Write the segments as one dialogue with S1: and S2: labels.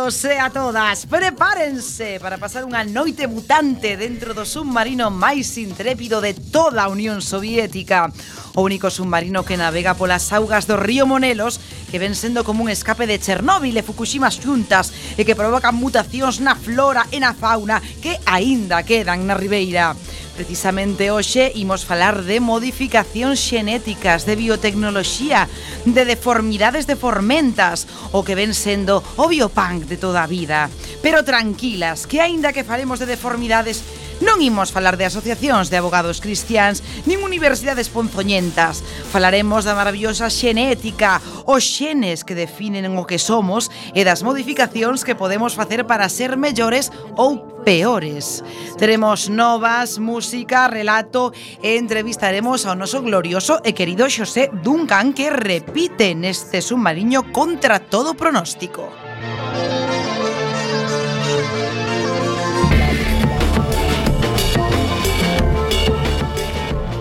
S1: todos e eh, a todas. Prepárense para pasar unha noite mutante dentro do submarino máis intrépido de toda a Unión Soviética. O único submarino que navega polas augas do río Monelos que ven sendo como un escape de Chernóbil e Fukushima xuntas e que provocan mutacións na flora e na fauna que aínda quedan na Ribeira. Precisamente hoxe imos falar de modificacións xenéticas, de biotecnoloxía, de deformidades de formentas, o que ven sendo o biopunk de toda a vida. Pero tranquilas, que aínda que falemos de deformidades Non imos falar de asociacións de abogados cristians nin universidades ponzoñentas. Falaremos da maravillosa xenética, os xenes que definen o que somos e das modificacións que podemos facer para ser mellores ou peores. Teremos novas, música, relato e entrevistaremos ao noso glorioso e querido Xosé Duncan que repite neste submarino contra todo pronóstico. Música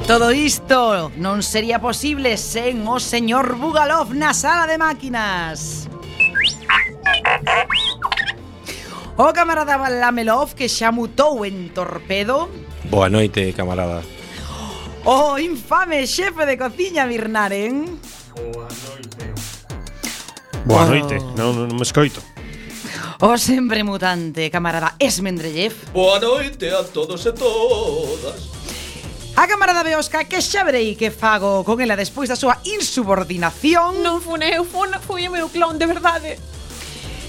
S1: Todo isto non sería posible sen o señor Bugalov na sala de máquinas. O camarada Lamelov que xa mutou en torpedo.
S2: Boa noite, camarada.
S1: O infame xefe de cociña Birnaren.
S2: Boa noite.
S1: Boa oh.
S2: noite, non, non me escoito.
S1: O sempre mutante, camarada Esmendrellev.
S3: Boa noite a todos e todas.
S1: A camarada Beosca que xa verei que fago con ela despois da súa insubordinación.
S4: Non fun eu, fun, fui o meu clon, de verdade.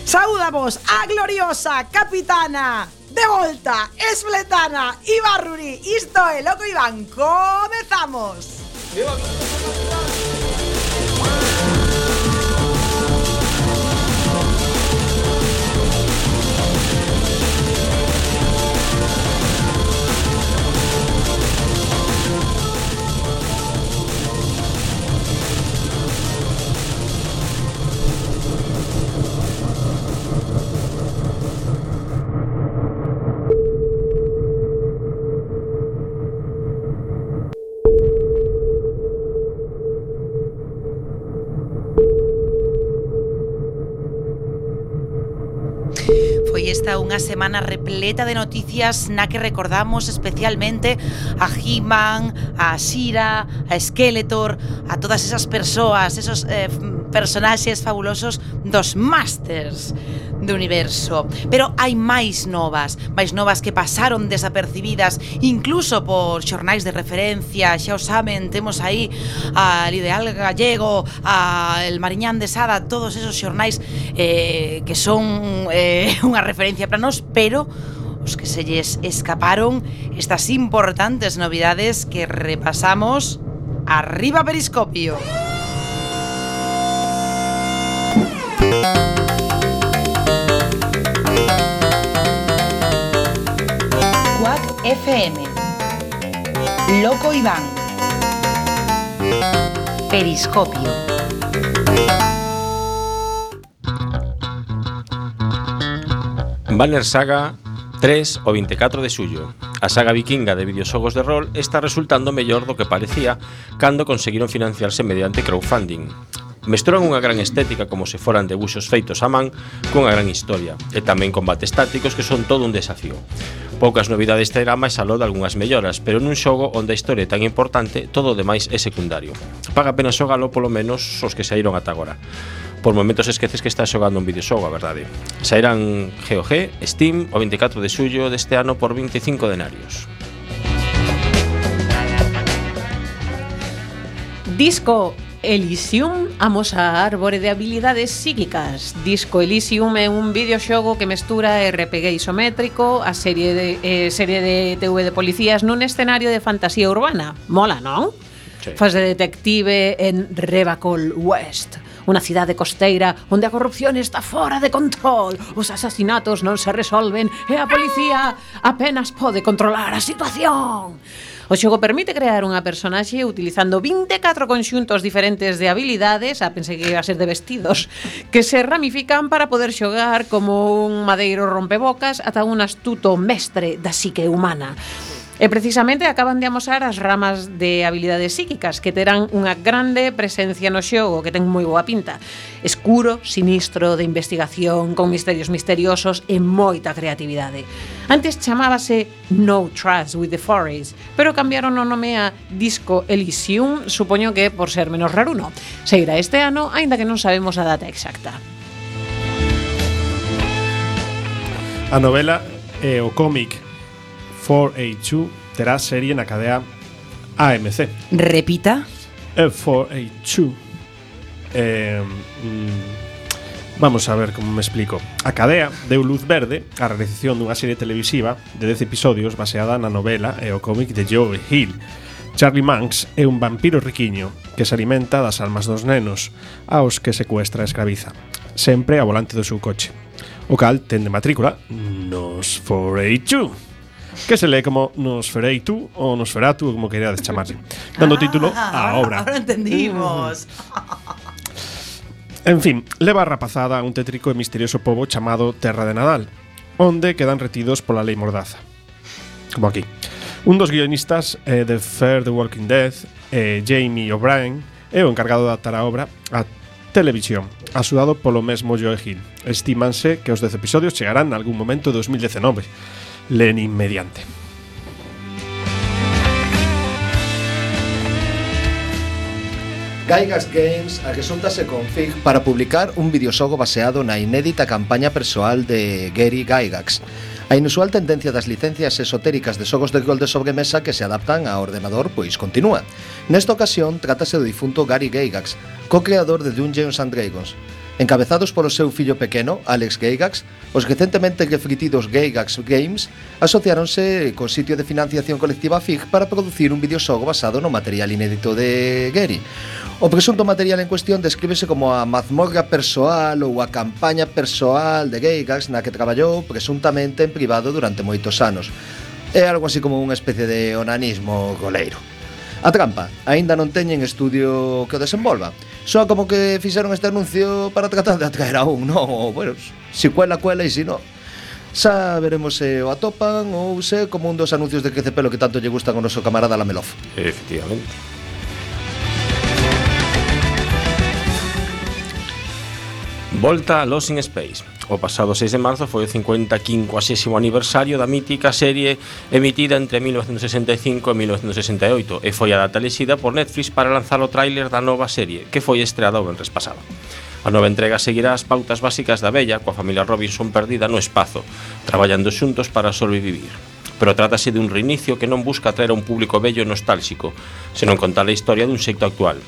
S1: Saúdamos a gloriosa capitana de volta, Esbletana, Ibarruri, isto é Loco Iván, comezamos. Viva, viva, viva, viva. unha semana repleta de noticias na que recordamos especialmente a He-Man, a Shira, a Skeletor, a todas esas persoas, esos eh, personaxes fabulosos dos Masters do universo. Pero hai máis novas, máis novas que pasaron desapercibidas, incluso por xornais de referencia, xa o saben, temos aí al Ideal Gallego, a El Mariñán de Sada, todos esos xornais eh, que son eh, unha referencia para nós, pero os que se lles escaparon estas importantes novidades que repasamos arriba Periscopio. FM. Loco Iván. Periscopio.
S2: Banner Saga 3 o 24 de xullo. A saga vikinga de videoxogos de rol está resultando mellor do que parecía cando conseguiron financiarse mediante crowdfunding. Mesturan unha gran estética como se foran debuxos feitos a man cunha gran historia e tamén combates tácticos que son todo un desafío. Poucas novidades terá máis aló de algunhas melloras, pero nun xogo onde a historia é tan importante, todo o demais é secundario. Paga pena xogalo polo menos os que saíron ata agora. Por momentos esqueces que estás xogando un videoxogo, a verdade. Sairán GOG, Steam, o 24 de xullo deste ano por 25 denarios.
S4: Disco Elysium amosa a árbore de habilidades psíquicas. Disco Elysium é un videoxogo que mestura RPG isométrico a serie de, eh, serie de TV de policías nun escenario de fantasía urbana. Mola, non?
S2: Sí.
S4: Fas de detective en Revacol West unha cidade costeira onde a corrupción está fora de control, os asasinatos non se resolven e a policía apenas pode controlar a situación. O xogo permite crear unha personaxe utilizando 24 conxuntos diferentes de habilidades, a pensei que iba a ser de vestidos, que se ramifican para poder xogar como un madeiro rompebocas ata un astuto mestre da psique humana. E precisamente acaban de amosar as ramas de habilidades psíquicas que terán unha grande presencia no xogo que ten moi boa pinta. Escuro, sinistro, de investigación, con misterios misteriosos e moita creatividade. Antes chamábase No Trust with the Forest, pero cambiaron o nome a Disco Elysium, supoño que por ser menos raruno. Seguirá este ano, aínda que non sabemos a data exacta.
S5: A novela e o cómic F4A2 terá serie na cadea AMC.
S6: Repita.
S5: F4A2. Eh, mm, vamos a ver como me explico. A cadea deu luz verde a realización dunha serie televisiva de 10 episodios baseada na novela e o cómic de Joe Hill. Charlie Manx é un vampiro riquiño que se alimenta das almas dos nenos aos que secuestra e escraviza, sempre a volante do seu coche, o cal ten de matrícula nos 482. Que se lee como Nosferatu ou Nosferatu, como queríades chamarse, dando título á obra.
S6: Ahora entendimos.
S5: En fin, leva a rapazada a un tétrico e misterioso pobo chamado Terra de Nadal, onde quedan retidos pola lei mordaza. Como aquí. Un dos guionistas eh, de Fair the Walking Dead, eh, Jamie O'Brien, é o encargado de adaptar a obra a televisión, asudado polo mesmo Joe Hill. Estímanse que os 10 episodios chegarán en algún momento de 2019. Lenin mediante.
S7: Gaigas Games axuntase con Fig para publicar un videoxogo baseado na inédita campaña persoal de Gary Gygax. A inusual tendencia das licencias esotéricas de xogos de rol de sobremesa que se adaptan ao ordenador pois continúa. Nesta ocasión, trátase do difunto Gary Gygax, co-creador de Dungeons and Dragons. Encabezados polo seu fillo pequeno, Alex Geigax, os recentemente refritidos Geigax Games asociáronse co sitio de financiación colectiva FIG para producir un videoxogo basado no material inédito de Gary. O presunto material en cuestión descríbese como a mazmorra persoal ou a campaña persoal de Geigax na que traballou presuntamente en privado durante moitos anos. É algo así como unha especie de onanismo goleiro. A trampa, aínda non teñen estudio que o desenvolva. Só como que fixeron este anuncio para tratar de atraer a un, non? Ou, bueno, si cuela, cuela e si non. Xa veremos se o atopan ou se como un dos anuncios de Crecepelo que tanto lle gustan ao noso camarada Lamelov.
S2: Efectivamente. Volta a Lost in Space. O pasado 6 de marzo foi o 55 aniversario da mítica serie emitida entre 1965 e 1968 e foi a data lexida por Netflix para lanzar o tráiler da nova serie, que foi estreada o venres pasado. A nova entrega seguirá as pautas básicas da bella coa familia Robinson perdida no espazo, traballando xuntos para sobrevivir. Pero trátase dun reinicio que non busca atraer a un público bello e nostálxico, senón contar a historia dun xeito actual,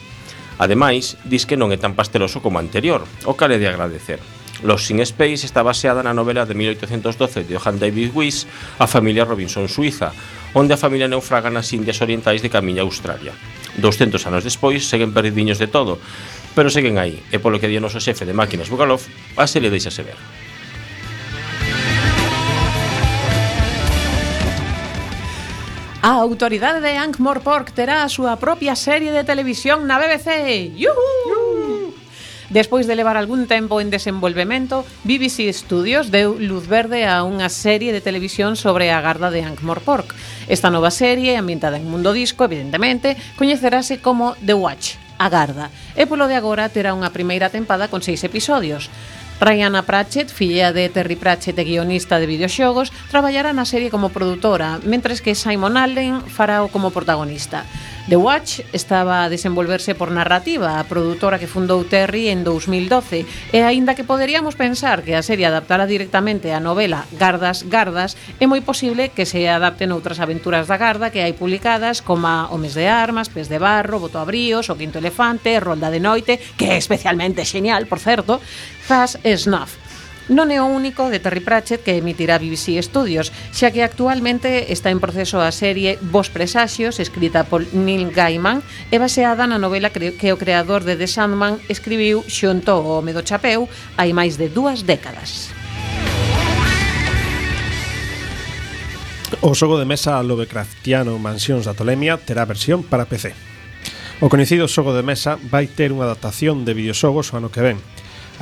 S2: Ademais, dis que non é tan pasteloso como anterior, o cal é de agradecer. Los in Space está baseada na novela de 1812 de Johann David Wyss, A familia Robinson Suiza, onde a familia naufraga nas Indias Orientais de Camiña a Australia. 200 anos despois, seguen perdidiños de todo, pero seguen aí, e polo que di o noso xefe de máquinas Bugalov, a se le deixase ver.
S4: A autoridade de Ankh-Morpork terá a súa propia serie de televisión na BBC. ¡Yuhu! Despois de levar algún tempo en desenvolvemento, BBC Studios deu luz verde a unha serie de televisión sobre a garda de Ankh-Morpork. Esta nova serie, ambientada en mundo disco, evidentemente, coñecerase como The Watch, a garda, e polo de agora terá unha primeira tempada con seis episodios. Rihanna Pratchett, filla de Terry Pratchett e guionista de videoxogos, traballará na serie como produtora, mentres que Simon Allen fará o como protagonista. The Watch estaba a desenvolverse por narrativa, a produtora que fundou Terry en 2012, e aínda que poderíamos pensar que a serie adaptara directamente a novela Gardas, Gardas, é moi posible que se adapten outras aventuras da Garda que hai publicadas como Homes de Armas, Pes de Barro, Boto Abríos, O Quinto Elefante, Rolda de Noite, que é especialmente genial, por certo, Fast Snuff non é o único de Terry Pratchett que emitirá BBC Studios, xa que actualmente está en proceso a serie Vos Presaxios, escrita por Neil Gaiman, e baseada na novela que o creador de The Sandman escribiu xunto ao Home do Chapeu hai máis de dúas décadas.
S5: O xogo de mesa Lovecraftiano Mansións da Tolemia terá versión para PC. O coñecido xogo de mesa vai ter unha adaptación de videoxogos o ano que ven,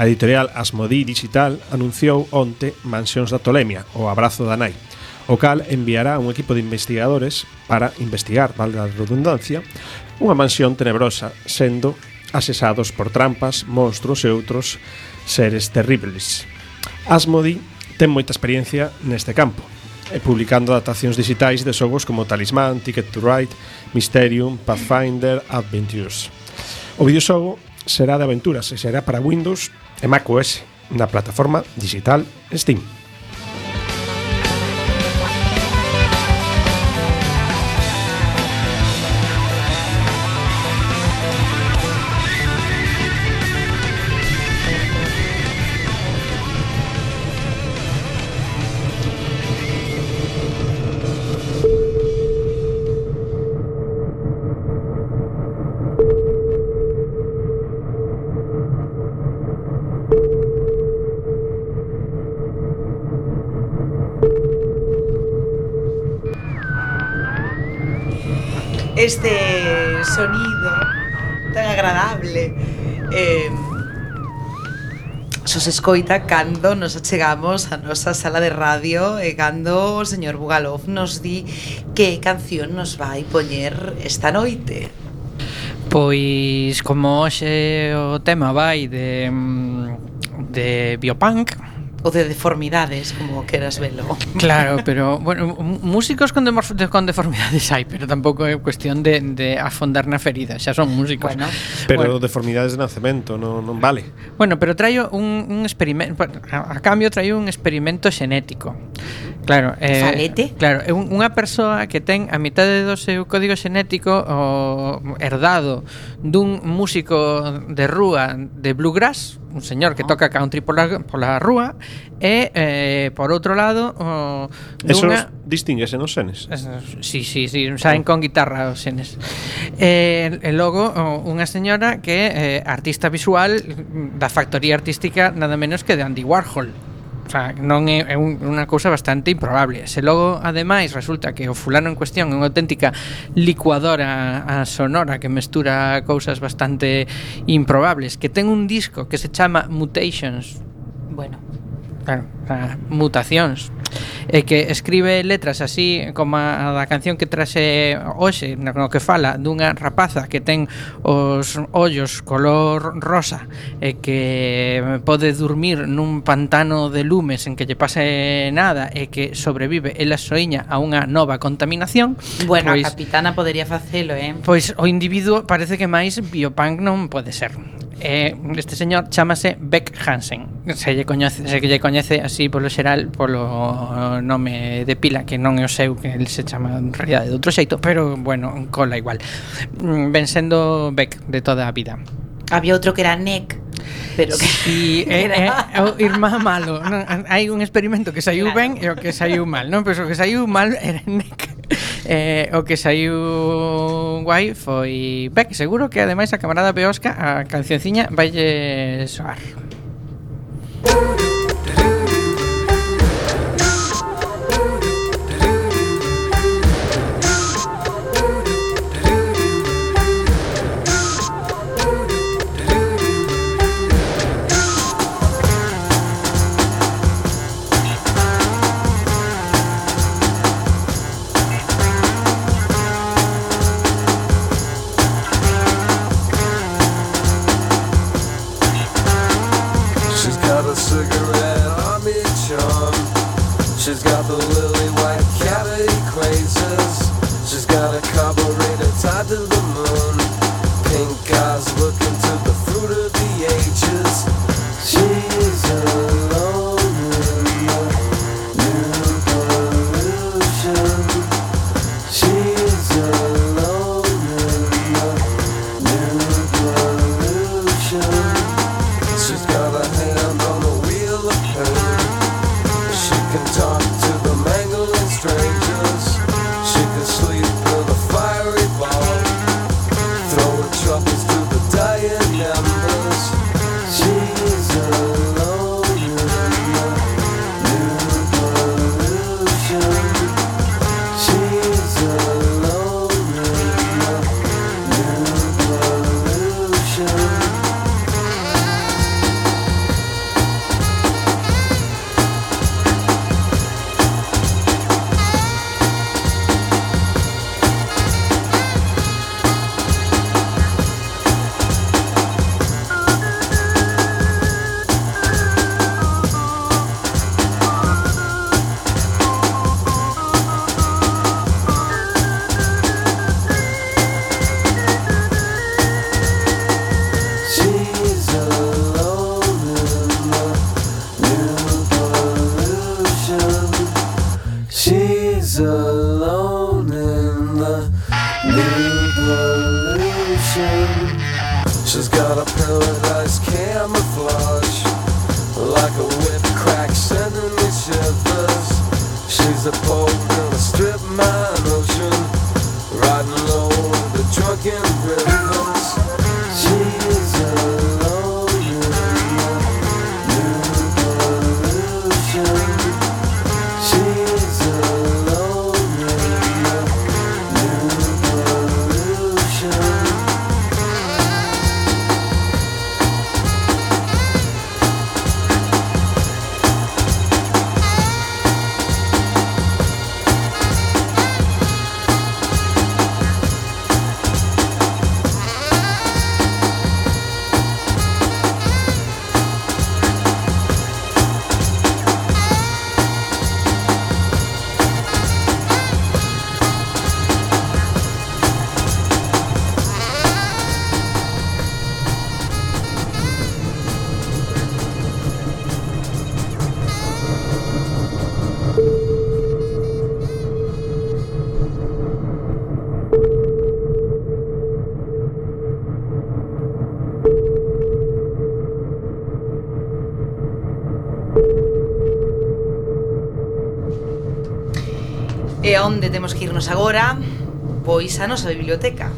S5: A editorial Asmodi Digital anunciou onte Mansións da Tolemia, o abrazo da nai, o cal enviará un equipo de investigadores para investigar, valga a redundancia, unha mansión tenebrosa, sendo asesados por trampas, monstruos e outros seres terribles. Asmodi ten moita experiencia neste campo, e publicando adaptacións digitais de xogos como Talismán, Ticket to Ride, Mysterium, Pathfinder, Adventures. O videoxogo será de aventuras e será para Windows e macOS na plataforma digital Steam.
S6: este sonido tan agradable eh, Sos escoita cando nos achegamos a nosa sala de radio e cando o señor Bugalov nos di que canción nos vai poñer esta noite.
S8: Pois como hoxe o tema vai de mm, de biopunk,
S6: o de deformidades, como queras velo.
S8: Claro, pero bueno, músicos con, con deformidades hai, pero tampouco é cuestión de, de afondar na ferida, xa son músicos.
S6: Bueno.
S5: Pero
S8: bueno.
S5: deformidades de nacemento, non, non vale.
S8: Bueno, pero traio un, un experimento, a cambio traio un experimento xenético. Claro, eh,
S6: falete.
S8: Claro, unha persoa que ten a mitade do seu código xenético o herdado dun músico de rúa de bluegrass, un señor que toca country pola, pola rúa e eh, por outro lado o, dunha...
S5: Esos distinguese nos senes?
S8: Si, si, si, saen con guitarra os senes. E, e logo o, unha señora que é eh, artista visual da factoría artística nada menos que de Andy Warhol sea, non é, é un, unha cousa bastante improbable. Se logo, ademais, resulta que o fulano en cuestión é unha auténtica licuadora a sonora que mestura cousas bastante improbables, que ten un disco que se chama Mutations.
S6: Bueno.
S8: Claro, o sea, mutacións e que escribe letras así como a da canción que traxe hoxe, no que fala dunha rapaza que ten os ollos color rosa e que pode dormir nun pantano de lumes en que lle pase nada e que sobrevive ela soiña a unha nova contaminación.
S6: Bueno,
S8: pois,
S6: a capitana podería facelo, eh?
S8: Pois o individuo parece que máis biopunk non pode ser eh, este señor chamase Beck Hansen. Se lle coñece, se lle coñece así polo xeral polo nome de pila que non é o seu que el se chama en realidade de outro xeito pero bueno, cola igual. Mm, ben sendo Beck de toda a vida.
S6: Había outro que era Nick pero que
S8: si eh, era eh, eh, o irmá malo. Non, hai un experimento que saiu
S6: claro.
S8: ben e o que saiu mal non? pero o que saiu mal era Nick. eh, o que saiu guai foi Beck, seguro que ademais a camarada Peosca a cancionciña vai soar.
S9: Música
S6: E onde temos que irnos agora? Pois a nosa biblioteca.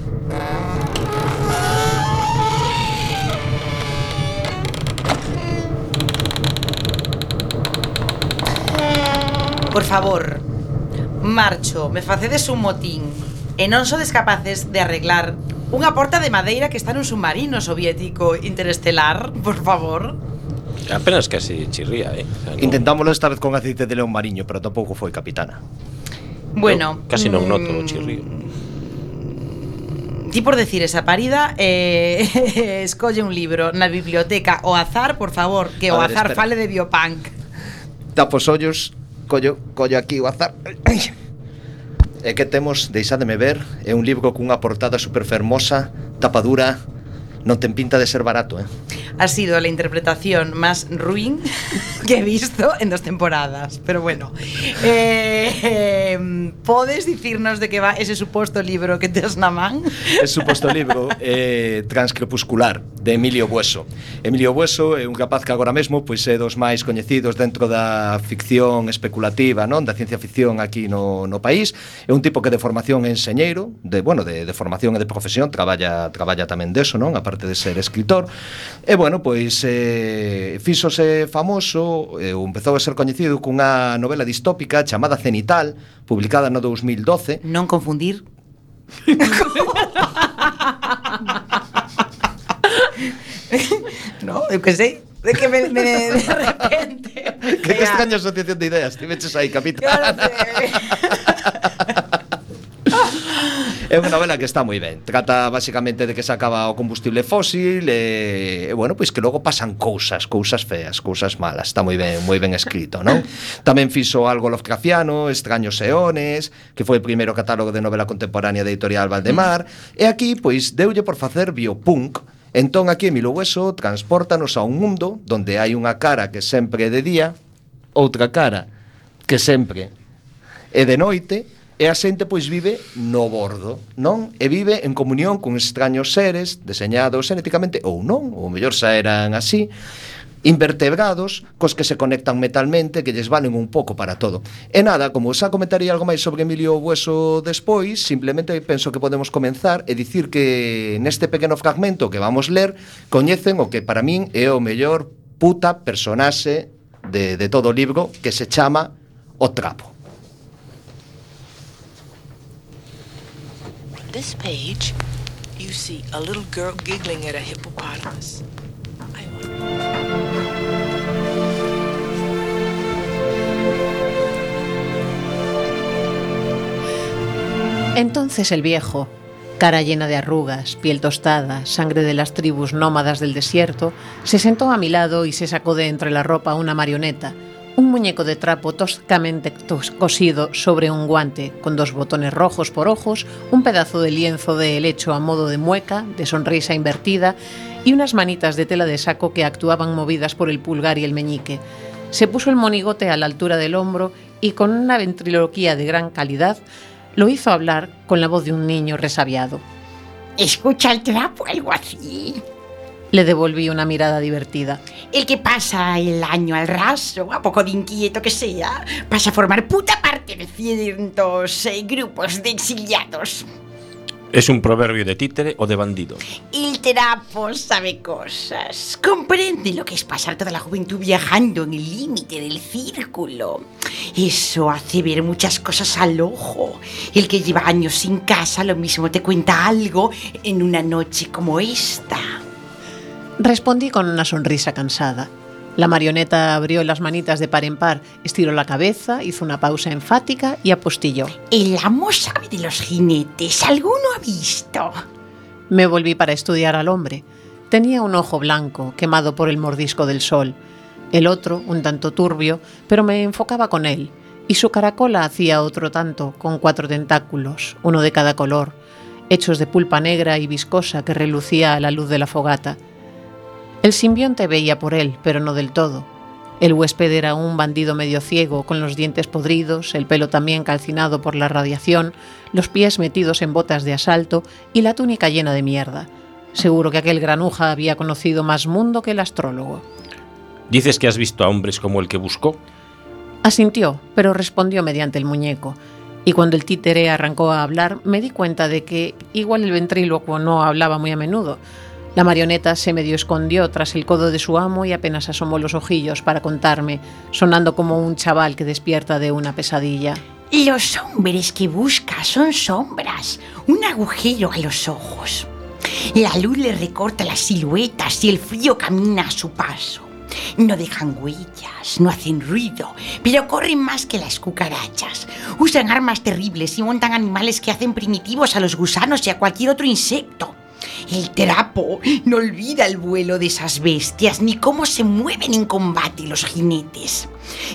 S6: Por favor, marcho, me facedes un motín e non sodes capaces de arreglar unha porta de madeira que está nun submarino soviético interestelar, por favor.
S2: Apenas casi chirría, eh. O sea, no...
S7: Intentámoslo esta vez con aceite de león mariño, pero tampouco foi capitana.
S6: Bueno,
S2: Eu casi non noto o chirrío.
S6: Ti por decir esa parida eh, Escolle un libro na biblioteca O azar, por favor, que o
S7: ver,
S6: azar
S7: espera.
S6: fale de biopunk
S7: Tapo os ollos collo, collo aquí o azar E que temos, deixademe ver É un libro cunha portada super fermosa Tapa dura Non ten pinta de ser barato, eh
S6: ha sido la interpretación más ruin que he visto en dos temporadas. Pero bueno, eh, eh, podes dicirnos de que va ese suposto libro que tes na man?
S7: Ese suposto libro eh, Transcrepuscular, de Emilio Bueso. Emilio Bueso é un capaz que agora mesmo pois é dos máis coñecidos dentro da ficción especulativa, non, da ciencia ficción aquí no, no país. É un tipo que de formación é enxeñeiro, de bueno, de, de formación e de profesión traballa traballa tamén deso, non, aparte de ser escritor. E bueno, bueno, pois eh, fíxose famoso, eh, empezou a ser coñecido cunha novela distópica chamada Cenital, publicada no 2012.
S6: Non confundir. no, eu que sei. De que me, me de repente...
S7: Que, que extraña asociación de ideas, tiveches aí, capitán. É unha novela que está moi ben. Trata basicamente de que se acaba o combustible fósil e, e bueno, pois que logo pasan cousas, cousas feas, cousas malas. Está moi ben, moi ben escrito, non? Tamén fixo algo Lovecraftiano, Extraños Eones, que foi o primeiro catálogo de novela contemporánea de Editorial Valdemar, e aquí pois deulle por facer biopunk, Entón aquí Emilio Hueso transportanos a un mundo donde hai unha cara que sempre é de día, outra cara que sempre é de noite, E a xente pois vive no bordo, non? E vive en comunión con extraños seres deseñados genéticamente ou non, ou mellor xa eran así, invertebrados cos que se conectan metalmente que lles valen un pouco para todo. E nada, como xa comentaría algo máis sobre Emilio Bueso despois, simplemente penso que podemos comenzar e dicir que neste pequeno fragmento que vamos ler coñecen o que para min é o mellor puta personaxe de, de todo o libro que se chama O Trapo.
S10: This page, you see a little girl giggling at a hippopotamus. I.
S4: Entonces el viejo, cara llena de arrugas, piel tostada, sangre de las tribus nómadas del desierto, se sentó a mi lado y se sacó de entre la ropa una marioneta, un muñeco de trapo toscamente tos- cosido sobre un guante, con dos botones rojos por ojos, un pedazo de lienzo de helecho a modo de mueca, de sonrisa invertida, y unas manitas de tela de saco que actuaban movidas por el pulgar y el meñique. Se puso el monigote a la altura del hombro y con una ventriloquía de gran calidad lo hizo hablar con la voz de un niño resabiado.
S1: Escucha el trapo, algo así.
S4: Le devolví una mirada divertida.
S1: El que pasa el año al raso, a poco de inquieto que sea, pasa a formar puta parte de cientos eh, grupos de exiliados.
S2: Es un proverbio de títere o de bandido.
S1: El trapo sabe cosas. Comprende lo que es pasar toda la juventud viajando en el límite del círculo. Eso hace ver muchas cosas al ojo. El que lleva años sin casa lo mismo te cuenta algo en una noche como esta.
S4: Respondí con una sonrisa cansada. La marioneta abrió las manitas de par en par, estiró la cabeza, hizo una pausa enfática y apostilló.
S1: El amo sabe de los jinetes. ¿Alguno ha visto?
S4: Me volví para estudiar al hombre. Tenía un ojo blanco, quemado por el mordisco del sol. El otro, un tanto turbio, pero me enfocaba con él. Y su caracola hacía otro tanto, con cuatro tentáculos, uno de cada color, hechos de pulpa negra y viscosa que relucía a la luz de la fogata. El simbionte veía por él, pero no del todo. El huésped era un bandido medio ciego, con los dientes podridos, el pelo también calcinado por la radiación, los pies metidos en botas de asalto y la túnica llena de mierda. Seguro que aquel granuja había conocido más mundo que el astrólogo.
S2: ¿Dices que has visto a hombres como el que buscó?
S4: Asintió, pero respondió mediante el muñeco. Y cuando el títere arrancó a hablar, me di cuenta de que igual el ventrílocuo no hablaba muy a menudo. La marioneta se medio escondió tras el codo de su amo y apenas asomó los ojillos para contarme, sonando como un chaval que despierta de una pesadilla.
S1: Los hombres que busca son sombras, un agujero a los ojos. La luz le recorta las siluetas y el frío camina a su paso. No dejan huellas, no hacen ruido, pero corren más que las cucarachas. Usan armas terribles y montan animales que hacen primitivos a los gusanos y a cualquier otro insecto. El trapo no olvida el vuelo de esas bestias ni cómo se mueven en combate los jinetes.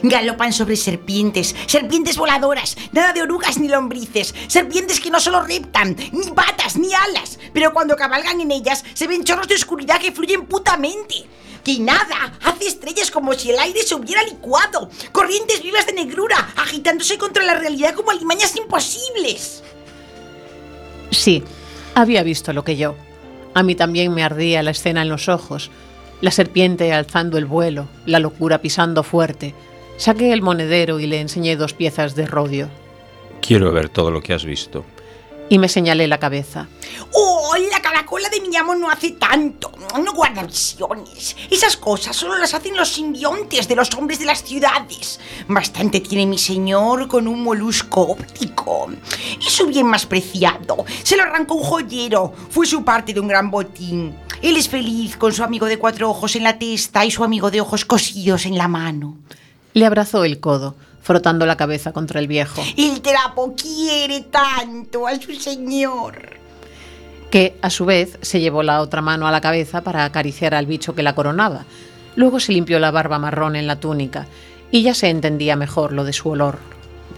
S1: Galopan sobre serpientes, serpientes voladoras, nada de orugas ni lombrices, serpientes que no solo reptan, ni patas ni alas, pero cuando cabalgan en ellas se ven chorros de oscuridad que fluyen putamente. Que nada, hace estrellas como si el aire se hubiera licuado, corrientes vivas de negrura, agitándose contra la realidad como alimañas imposibles.
S4: Sí, había visto lo que yo. A mí también me ardía la escena en los ojos, la serpiente alzando el vuelo, la locura pisando fuerte. Saqué el monedero y le enseñé dos piezas de rodio.
S2: Quiero ver todo lo que has visto.
S4: Y me señalé la cabeza.
S1: ¡Oh! La caracola de mi amo no hace tanto. No guarda visiones. Esas cosas solo las hacen los simbiontes de los hombres de las ciudades. Bastante tiene mi señor con un molusco óptico. Es su bien más preciado. Se lo arrancó un joyero. Fue su parte de un gran botín. Él es feliz con su amigo de cuatro ojos en la testa y su amigo de ojos cosidos en la mano.
S4: Le abrazó el codo, frotando la cabeza contra el viejo,
S1: El trapo quiere tanto a su señor.
S4: que a su vez se llevó la otra mano a la cabeza para acariciar al bicho que la coronaba. Luego se limpió la barba marrón en la túnica y ya se entendía mejor lo de su olor.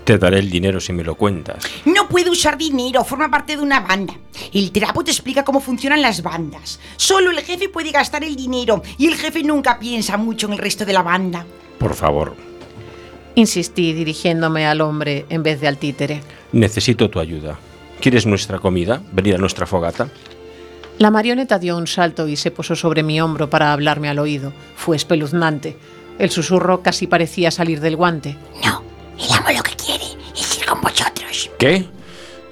S2: Te daré el dinero si me lo cuentas.
S1: No puede usar dinero, forma parte de una banda. El trapo te explica cómo funcionan las bandas. Solo el jefe puede gastar el dinero y el jefe nunca piensa mucho en el resto de la banda.
S2: Por favor,
S4: Insistí dirigiéndome al hombre en vez de al títere.
S2: necesito tu ayuda. ¿Quieres nuestra comida? ¿Venir a nuestra fogata?
S4: La marioneta dio un salto y se posó sobre mi hombro para hablarme al oído. Fue espeluznante. El susurro casi parecía salir del guante.
S1: El amo lo que quiere es ir con vosotros.
S2: ¿Qué?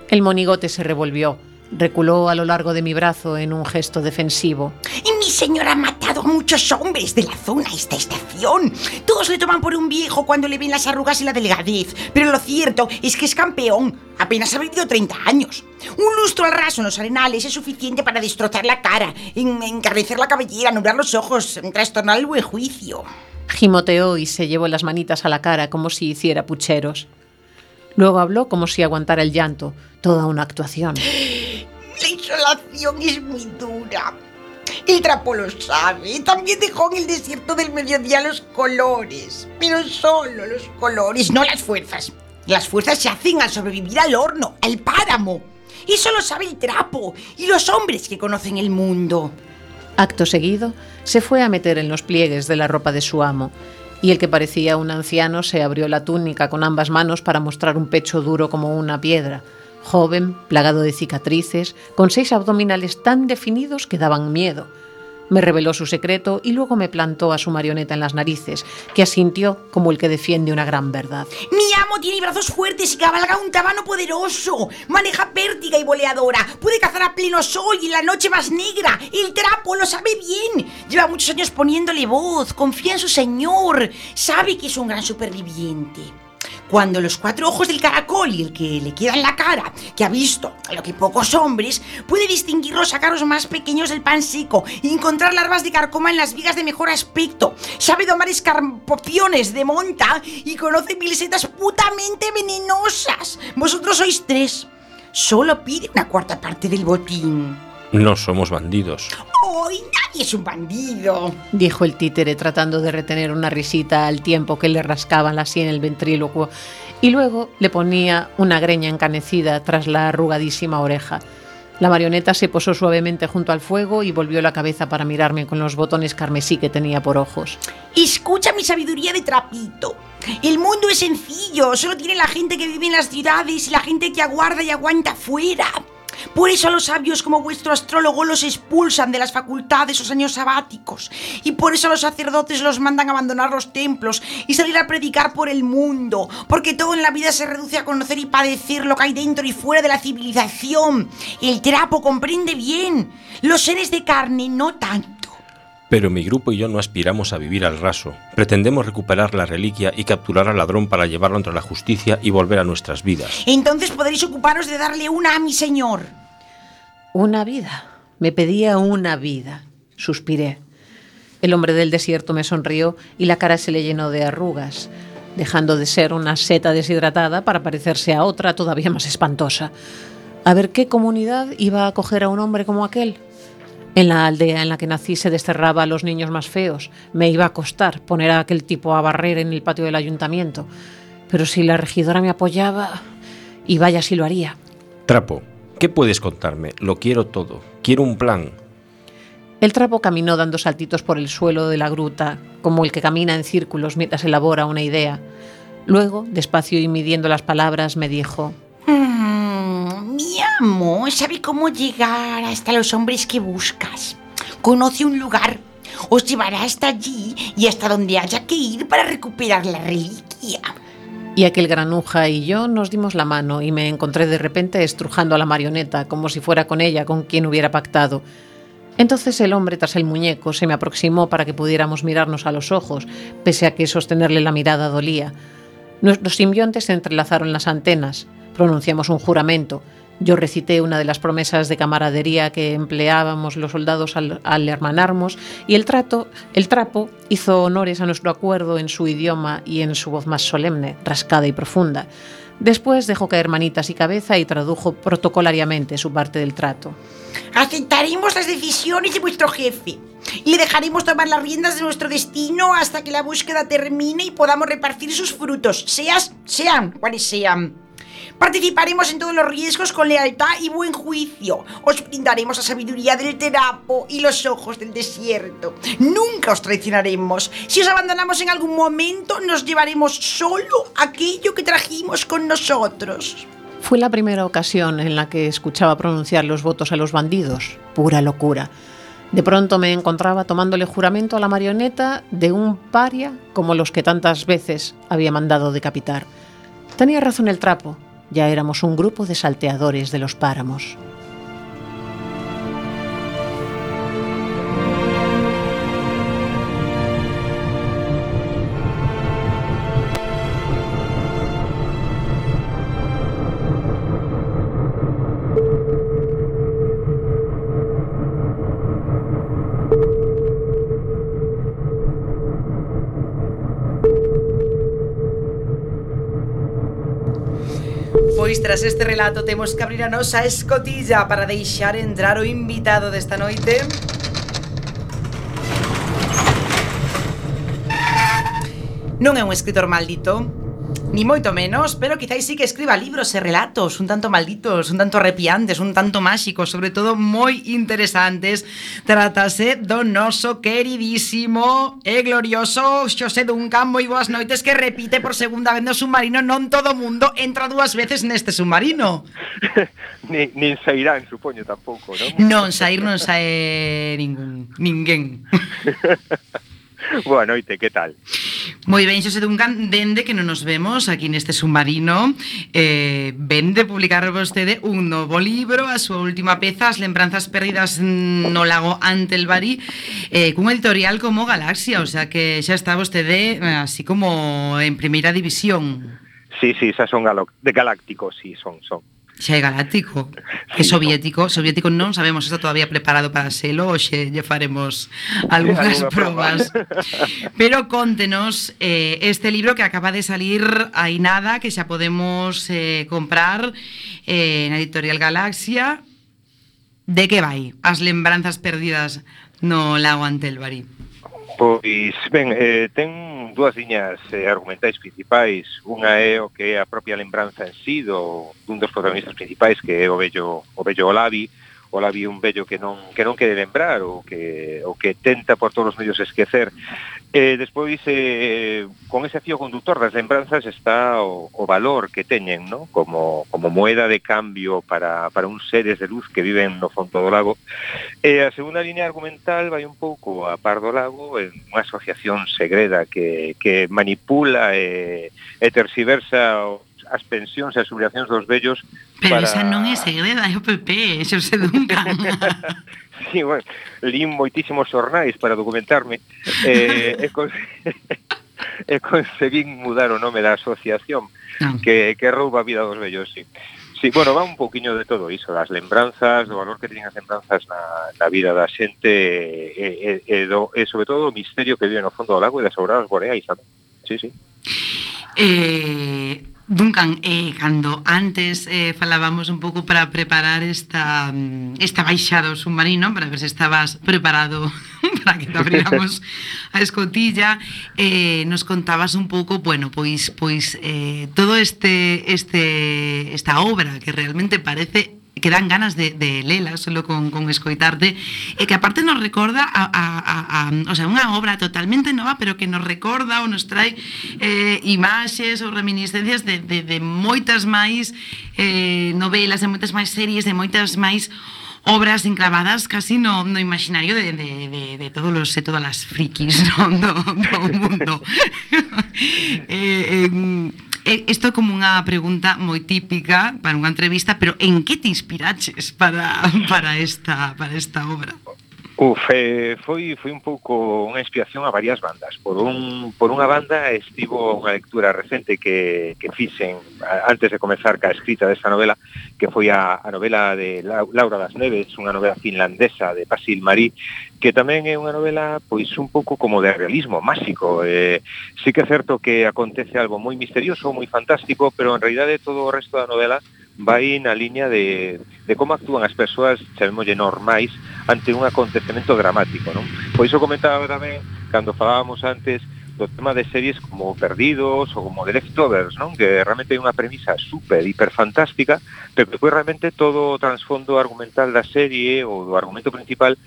S4: El monigote se revolvió. Reculó a lo largo de mi brazo en un gesto defensivo.
S1: Y mi señor ha a muchos hombres de la zona esta estación. Todos le toman por un viejo cuando le ven las arrugas y la delgadez. Pero lo cierto es que es campeón. Apenas ha vivido 30 años. Un lustro al raso en los arenales es suficiente para destrozar la cara, en- encardecer la cabellera, nublar los ojos, trastornar el buen juicio.
S4: Gimoteó y se llevó las manitas a la cara como si hiciera pucheros. Luego habló como si aguantara el llanto, toda una actuación.
S1: La insolación es muy dura. El trapo lo sabe. También dejó en el desierto del mediodía los colores. Pero solo los colores, no las fuerzas. Las fuerzas se hacen al sobrevivir al horno, al páramo. Eso lo sabe el trapo y los hombres que conocen el mundo.
S4: Acto seguido, se fue a meter en los pliegues de la ropa de su amo, y el que parecía un anciano se abrió la túnica con ambas manos para mostrar un pecho duro como una piedra, joven, plagado de cicatrices, con seis abdominales tan definidos que daban miedo. Me reveló su secreto y luego me plantó a su marioneta en las narices, que asintió como el que defiende una gran verdad.
S1: Mi amo tiene brazos fuertes y cabalga un tabano poderoso. Maneja pértiga y boleadora. Puede cazar a pleno sol y en la noche más negra. El trapo lo sabe bien. Lleva muchos años poniéndole voz. Confía en su señor. Sabe que es un gran superviviente. Cuando los cuatro ojos del caracol y el que le queda en la cara, que ha visto a lo que pocos hombres, puede distinguir los ácaros más pequeños del pan seco y encontrar larvas de carcoma en las vigas de mejor aspecto. Sabe domar escarpopiones de monta y conoce mil setas putamente venenosas. Vosotros sois tres. Solo pide una cuarta parte del botín.
S2: No somos bandidos.
S1: ¡Hoy nadie es un bandido!
S4: dijo el títere tratando de retener una risita al tiempo que le rascaban la sien el ventrílocuo, y luego le ponía una greña encanecida tras la arrugadísima oreja. La marioneta se posó suavemente junto al fuego y volvió la cabeza para mirarme con los botones carmesí que tenía por ojos.
S1: Escucha mi sabiduría de trapito. El mundo es sencillo, solo tiene la gente que vive en las ciudades y la gente que aguarda y aguanta fuera. Por eso a los sabios como vuestro astrólogo los expulsan de las facultades los años sabáticos. Y por eso a los sacerdotes los mandan a abandonar los templos y salir a predicar por el mundo. Porque todo en la vida se reduce a conocer y padecer lo que hay dentro y fuera de la civilización. El trapo comprende bien. Los seres de carne no.
S2: Pero mi grupo y yo no aspiramos a vivir al raso. Pretendemos recuperar la reliquia y capturar al ladrón para llevarlo ante la justicia y volver a nuestras vidas.
S1: Entonces podréis ocuparos de darle una a mi señor.
S4: Una vida. Me pedía una vida. Suspiré. El hombre del desierto me sonrió y la cara se le llenó de arrugas, dejando de ser una seta deshidratada para parecerse a otra todavía más espantosa. A ver qué comunidad iba a acoger a un hombre como aquel. En la aldea en la que nací se desterraba a los niños más feos. Me iba a costar poner a aquel tipo a barrer en el patio del ayuntamiento. Pero si la regidora me apoyaba, y vaya si lo haría.
S2: Trapo, ¿qué puedes contarme? Lo quiero todo. Quiero un plan.
S4: El trapo caminó dando saltitos por el suelo de la gruta, como el que camina en círculos mientras elabora una idea. Luego, despacio y midiendo las palabras, me dijo,
S1: amo sabe cómo llegar hasta los hombres que buscas. Conoce un lugar, os llevará hasta allí y hasta donde haya que ir para recuperar la reliquia.
S4: y aquel granuja y yo nos dimos la mano y me encontré de repente estrujando a la marioneta como si fuera con ella con quien hubiera pactado. Entonces el hombre tras el muñeco se me aproximó para que pudiéramos mirarnos a los ojos, pese a que sostenerle la mirada dolía. Nuestros simbiontes se entrelazaron las antenas, pronunciamos un juramento, Yo recité una de las promesas de camaradería que empleábamos los soldados al, hermanarnos y el trato, el trapo hizo honores a nuestro acuerdo en su idioma y en su voz más solemne, rascada y profunda. Después dejó caer manitas y cabeza y tradujo protocolariamente su parte del trato.
S1: Aceptaremos las decisiones de vuestro jefe. Y le dejaremos tomar las riendas de nuestro destino hasta que la búsqueda termine y podamos repartir sus frutos, seas, sean cuales sean. Participaremos en todos los riesgos con lealtad y buen juicio. Os brindaremos la sabiduría del terapo y los ojos del desierto. Nunca os traicionaremos. Si os abandonamos en algún momento, nos llevaremos solo aquello que trajimos con nosotros.
S4: Fue la primera ocasión en la que escuchaba pronunciar los votos a los bandidos. Pura locura. De pronto me encontraba tomándole juramento a la marioneta de un paria como los que tantas veces había mandado decapitar. Tenía razón el trapo. Ya éramos un grupo de salteadores de los páramos.
S6: Tras este relato temos que abrir a nosa escotilla para deixar entrar o invitado desta noite. Non é un escritor maldito, Ni moito menos, pero quizáis sí que escriba libros e relatos un tanto malditos, un tanto arrepiantes, un tanto máxicos, sobre todo moi interesantes. Trátase do noso queridísimo e glorioso Xosé Duncan, moi boas noites, que repite por segunda vez no submarino, non todo mundo entra dúas veces neste submarino.
S11: ni, nin sairán, supoño, tampouco, non?
S6: Non sair non sae ningún, ninguén.
S11: Boa noite, que tal?
S6: Moi ben, Xosé Duncan, dende que non nos vemos aquí neste submarino. Eh, Ven de publicar vostede un novo libro A súa última peza, As lembranzas perdidas mm, no lago Antelbari eh, Cun editorial como Galaxia O sea que xa está vostede eh, así como en primeira división.
S11: Sí, sí, xa son galácticos, sí, son, son.
S6: Xa é galáctico, é soviético, no. soviético non sabemos se está todavía preparado para selo ou xe lle faremos algunhas
S11: sí,
S6: probas. Pero contenos eh, este libro que acaba de salir aí nada, que xa podemos eh, comprar eh, na Editorial Galaxia. De que vai? As lembranzas perdidas no lago Antelvari.
S11: Pois, ben, eh, ten dúas liñas eh, argumentais principais. Unha é o que é a propia lembranza en sí do, dun dos protagonistas principais que é o vello, o vello Olavi, Olavi un vello que non, que non quere lembrar ou que, o que tenta por todos os medios esquecer E despois, eh, con ese fío conductor das lembranzas está o, o valor que teñen, no? como, como moeda de cambio para, para uns seres de luz que viven no fondo do lago. E a segunda línea argumental vai un pouco a par do lago en unha asociación segreda que, que manipula e, e terciversa o, as pensións e as obligacións dos vellos
S6: Pero
S11: para...
S6: esa non é segreda, é o PP, eso se duncan.
S11: sí, bueno, lín moitísimos xornais para documentarme. Eh, e, con... e conseguín mudar o nome da asociación no. que, que rouba vida dos vellos, sí. Sí, bueno, va un poquinho de todo iso, das lembranzas, do valor que teñen as lembranzas na, na vida da xente e, e, e, do, e sobre todo o misterio que vive no fondo do lago e das obradas boreais sabe? Sí, sí.
S6: Eh, Duncan, eh, cando antes eh, falábamos un pouco para preparar esta, mm, esta baixada ao submarino, para ver se estabas preparado para que te abriramos a escotilla, eh, nos contabas un pouco, bueno, pois pois eh, todo este, este esta obra que realmente parece que dan ganas de, de lela solo con, con escoitarte e que aparte nos recorda a, a, a, a o sea, unha obra totalmente nova pero que nos recorda ou nos trae eh, imaxes ou reminiscencias de, de, de moitas máis eh, novelas, de moitas máis series, de moitas máis obras enclavadas casi no, no imaginario de, de, de, de todos los, de todas as frikis ¿no? do, do mundo. eh, eh, isto é como unha pregunta moi típica para unha entrevista, pero en que te inspiraches para, para, esta, para esta obra?
S11: Uf, eh, foi, foi un pouco unha inspiración a varias bandas. Por, un, por unha banda estivo unha lectura recente que, que fixen antes de comezar ca escrita desta novela, que foi a, a novela de Laura das Neves, unha novela finlandesa de Basil Marí, que tamén é unha novela pois un pouco como de realismo máxico. Eh, sí que é certo que acontece algo moi misterioso, moi fantástico, pero en realidade todo o resto da novela vai na liña de, de como actúan as persoas, chamémoslle normais, ante un acontecemento dramático, non? Pois iso comentaba tamén, cando falábamos antes, do tema de series como Perdidos ou como The Leftovers, non? Que realmente é unha premisa super, hiper fantástica, pero que foi realmente todo o trasfondo argumental da serie ou do argumento principal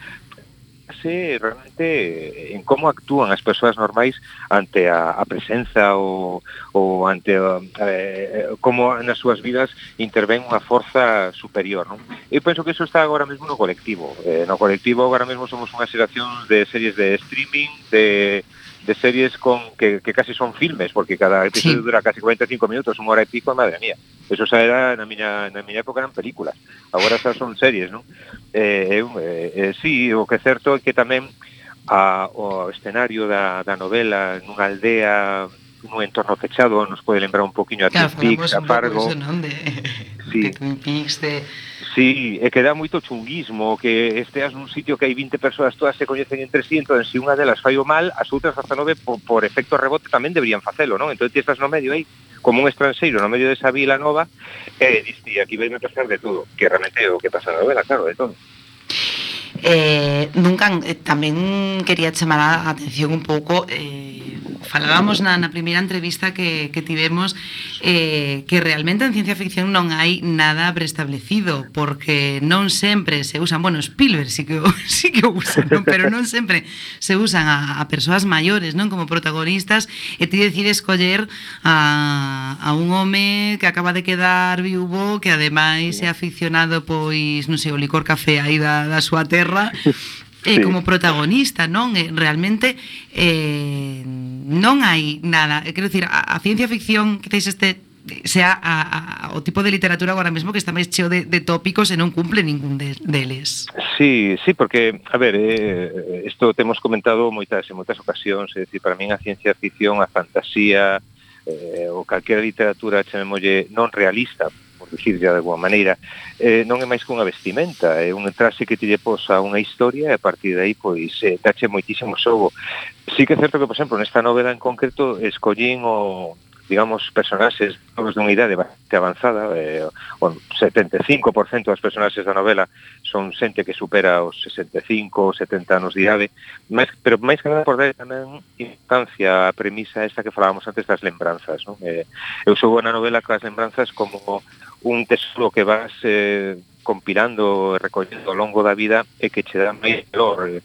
S11: base realmente eh, en como actúan as persoas normais ante a, a presenza ou, ou ante a, eh, como nas súas vidas intervén unha forza superior. Non? Eu penso que eso está agora mesmo no colectivo. Eh, no colectivo agora mesmo somos unha xeración de series de streaming, de de series con que, que, casi son filmes, porque cada episodio sí. dura casi 45 minutos, unha hora e pico, madre mía. Eso xa era na miña, na miña época eran películas. Agora xa son series, non? Eh, eh, eh, sí, o que é certo é que tamén a, o escenario da, da novela nunha aldea nun entorno fechado nos pode lembrar un poquinho a
S6: claro,
S11: Twin Peaks, a Fargo.
S6: Eso, non? De,
S11: sí.
S6: de Twin Peaks, de...
S11: Sí, e que dá moito chunguismo que esteas nun sitio que hai 20 persoas todas se coñecen entre sí, entón se unha delas fai o mal, as outras hasta nove por, por efecto rebote tamén deberían facelo, non? Entón ti estás no medio aí, como un estranxeiro no medio desa vila nova, e eh, diste, aquí vai me pasar de todo, que realmente o que pasa na novela, claro, de todo.
S6: Eh, nunca, eh, tamén quería chamar a atención un pouco eh, falábamos na, na primeira entrevista que, que tivemos eh, que realmente en ciencia ficción non hai nada preestablecido porque non sempre se usan, bueno, Spielberg sí que, sí que usan, non? pero non sempre se usan a, a persoas maiores non como protagonistas e ti decides coller a, a un home que acaba de quedar viúvo que ademais é aficionado pois, non sei, o licor café aí da, da súa terra eh,
S11: sí.
S6: como protagonista, non? Eh, realmente eh, non hai nada. Eh, quero dicir, a, a ciencia ficción, que quizáis este sea a, a, o tipo de literatura agora mesmo que está máis cheo de, de tópicos e non cumple ningún de, deles.
S11: Sí, sí, porque, a ver, eh, isto temos comentado moitas en moitas ocasións, é dicir, para min a ciencia ficción, a fantasía, eh, ou calquera literatura chamémolle non realista, traducir de alguma maneira, eh, non é máis que unha vestimenta, é un traxe que te lle posa unha historia e a partir de aí pois eh, tache moitísimo xogo. Sí que é certo que, por exemplo, nesta novela en concreto escollín o digamos, personaxes todos dunha idade bastante avanzada, eh, bueno, 75% das personaxes da novela son xente que supera os 65 ou 70 anos de idade, máis, pero máis que nada por dar tamén importancia a premisa esta que falábamos antes das lembranzas. Non? Eh, eu sou na novela coas lembranzas como un tesoro que vas eh, compilando e recollendo ao longo da vida e que che dá máis valor. Eh,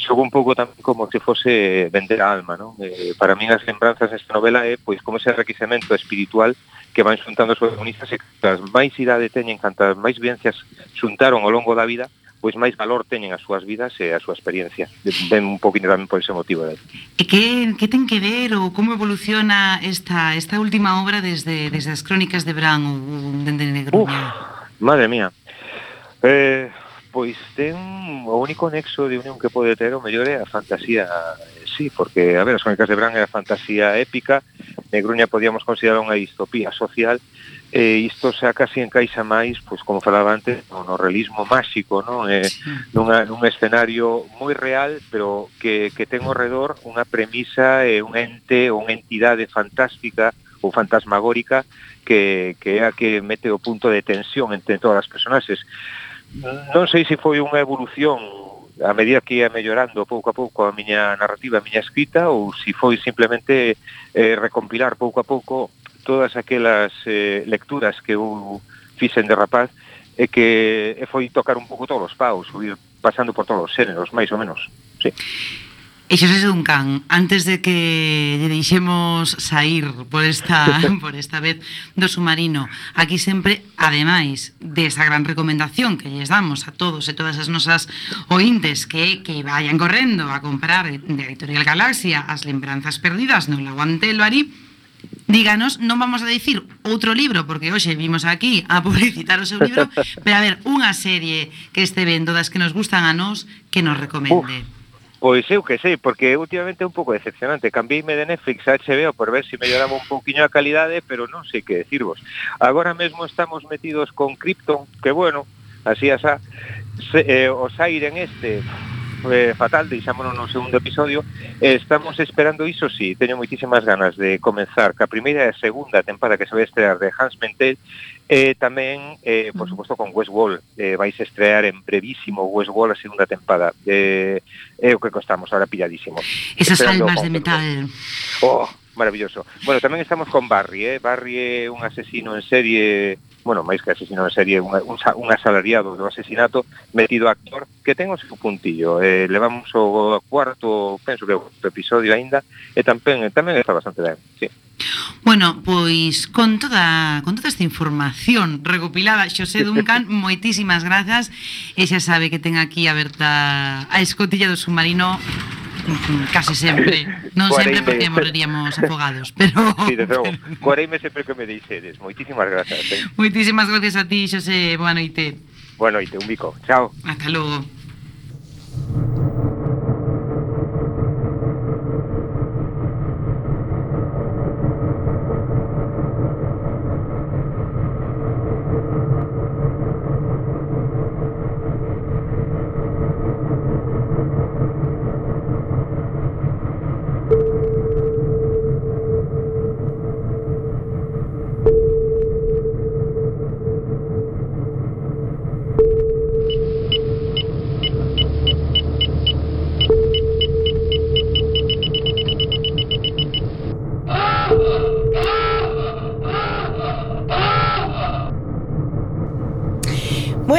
S11: Xogo un pouco tamén como se fose vender a alma, non? Eh, para min as lembranzas desta novela eh, é pois como ese enriquecemento espiritual que van xuntando os protagonistas e cantas máis idade teñen, cantas máis vivencias xuntaron ao longo da vida, pois máis valor teñen as súas vidas e a súa experiencia. Ven un poquinho tamén por ese motivo. De
S6: e que, que ten que ver ou como evoluciona esta, esta última obra desde, desde as crónicas de Bran ou dende Negro?
S11: Uf, madre mía. Eh, pois ten o único nexo de unión que pode ter o mellor é a fantasía sí, porque, a ver, as crónicas de Bran é a fantasía épica, Negruña podíamos considerar unha distopía social, e isto xa casi encaixa máis, pois como falaba antes, no, no realismo máxico, non? Eh, nunha, nun escenario moi real, pero que, que ten ao redor unha premisa e un ente ou unha entidade fantástica ou fantasmagórica que, que é a que mete o punto de tensión entre todas as personaxes. Non sei se foi unha evolución a medida que ia mellorando pouco a pouco a miña narrativa, a miña escrita, ou se foi simplemente eh, recompilar pouco a pouco todas aquelas eh, lecturas que eu fixen de rapaz e que e foi tocar un pouco todos os paus, ir pasando por todos os xéneros, máis ou menos. Sí.
S6: E Xosé Duncan, antes de que deixemos sair por esta, por esta vez do submarino, aquí sempre, ademais desa gran recomendación que lles damos a todos e todas as nosas ointes que, que vayan correndo a comprar de Editorial Galaxia as lembranzas perdidas no Laguante Elbarí, díganos, non vamos a dicir outro libro, porque hoxe vimos aquí a publicitar o seu libro, pero a ver, unha serie que este vendo das que nos gustan a nós, que nos recomende. Uf.
S11: Pois eu que sei, porque últimamente é un pouco decepcionante. Cambiéme de Netflix a HBO por ver se si melloraba un pouquiño a calidade, pero non sei que decirvos. Agora mesmo estamos metidos con Krypton, que bueno, así asá, se, eh, o Siren este, eh, fatal, deixámonos no segundo episodio. Eh, estamos esperando iso, sí, teño moitísimas ganas de comenzar ca primeira e segunda temporada que se vai estrear de Hans Mentel, e eh, tamén, eh, por suposto, con Westworld. Eh, vais estrear en brevísimo Westworld a segunda temporada. Eh, é eh, o que costamos, ahora pilladísimo.
S6: Esas Esperando almas de metal.
S11: Oh, maravilloso. Bueno, tamén estamos con Barry, eh? Barry é un asesino en serie bueno, máis que asesino en serie, un, un, un asalariado do asesinato metido a actor que ten o seu puntillo. Eh, levamos o cuarto, penso que o episodio aínda, e tamén tamén está bastante ben, sí.
S6: Bueno, pois con toda con toda esta información recopilada, Xosé Duncan, moitísimas grazas. E xa sabe que ten aquí aberta a escotilla do submarino Mm, Case sempre. Non sempre porque morreríamos afogados, pero...
S11: Sí, de logo. Pero... Coareime sempre que me deixedes. Moitísimas grazas. Eh?
S6: Moitísimas gracias a ti, Xosé. Boa noite.
S11: Boa noite, un bico. Chao.
S6: Hasta logo.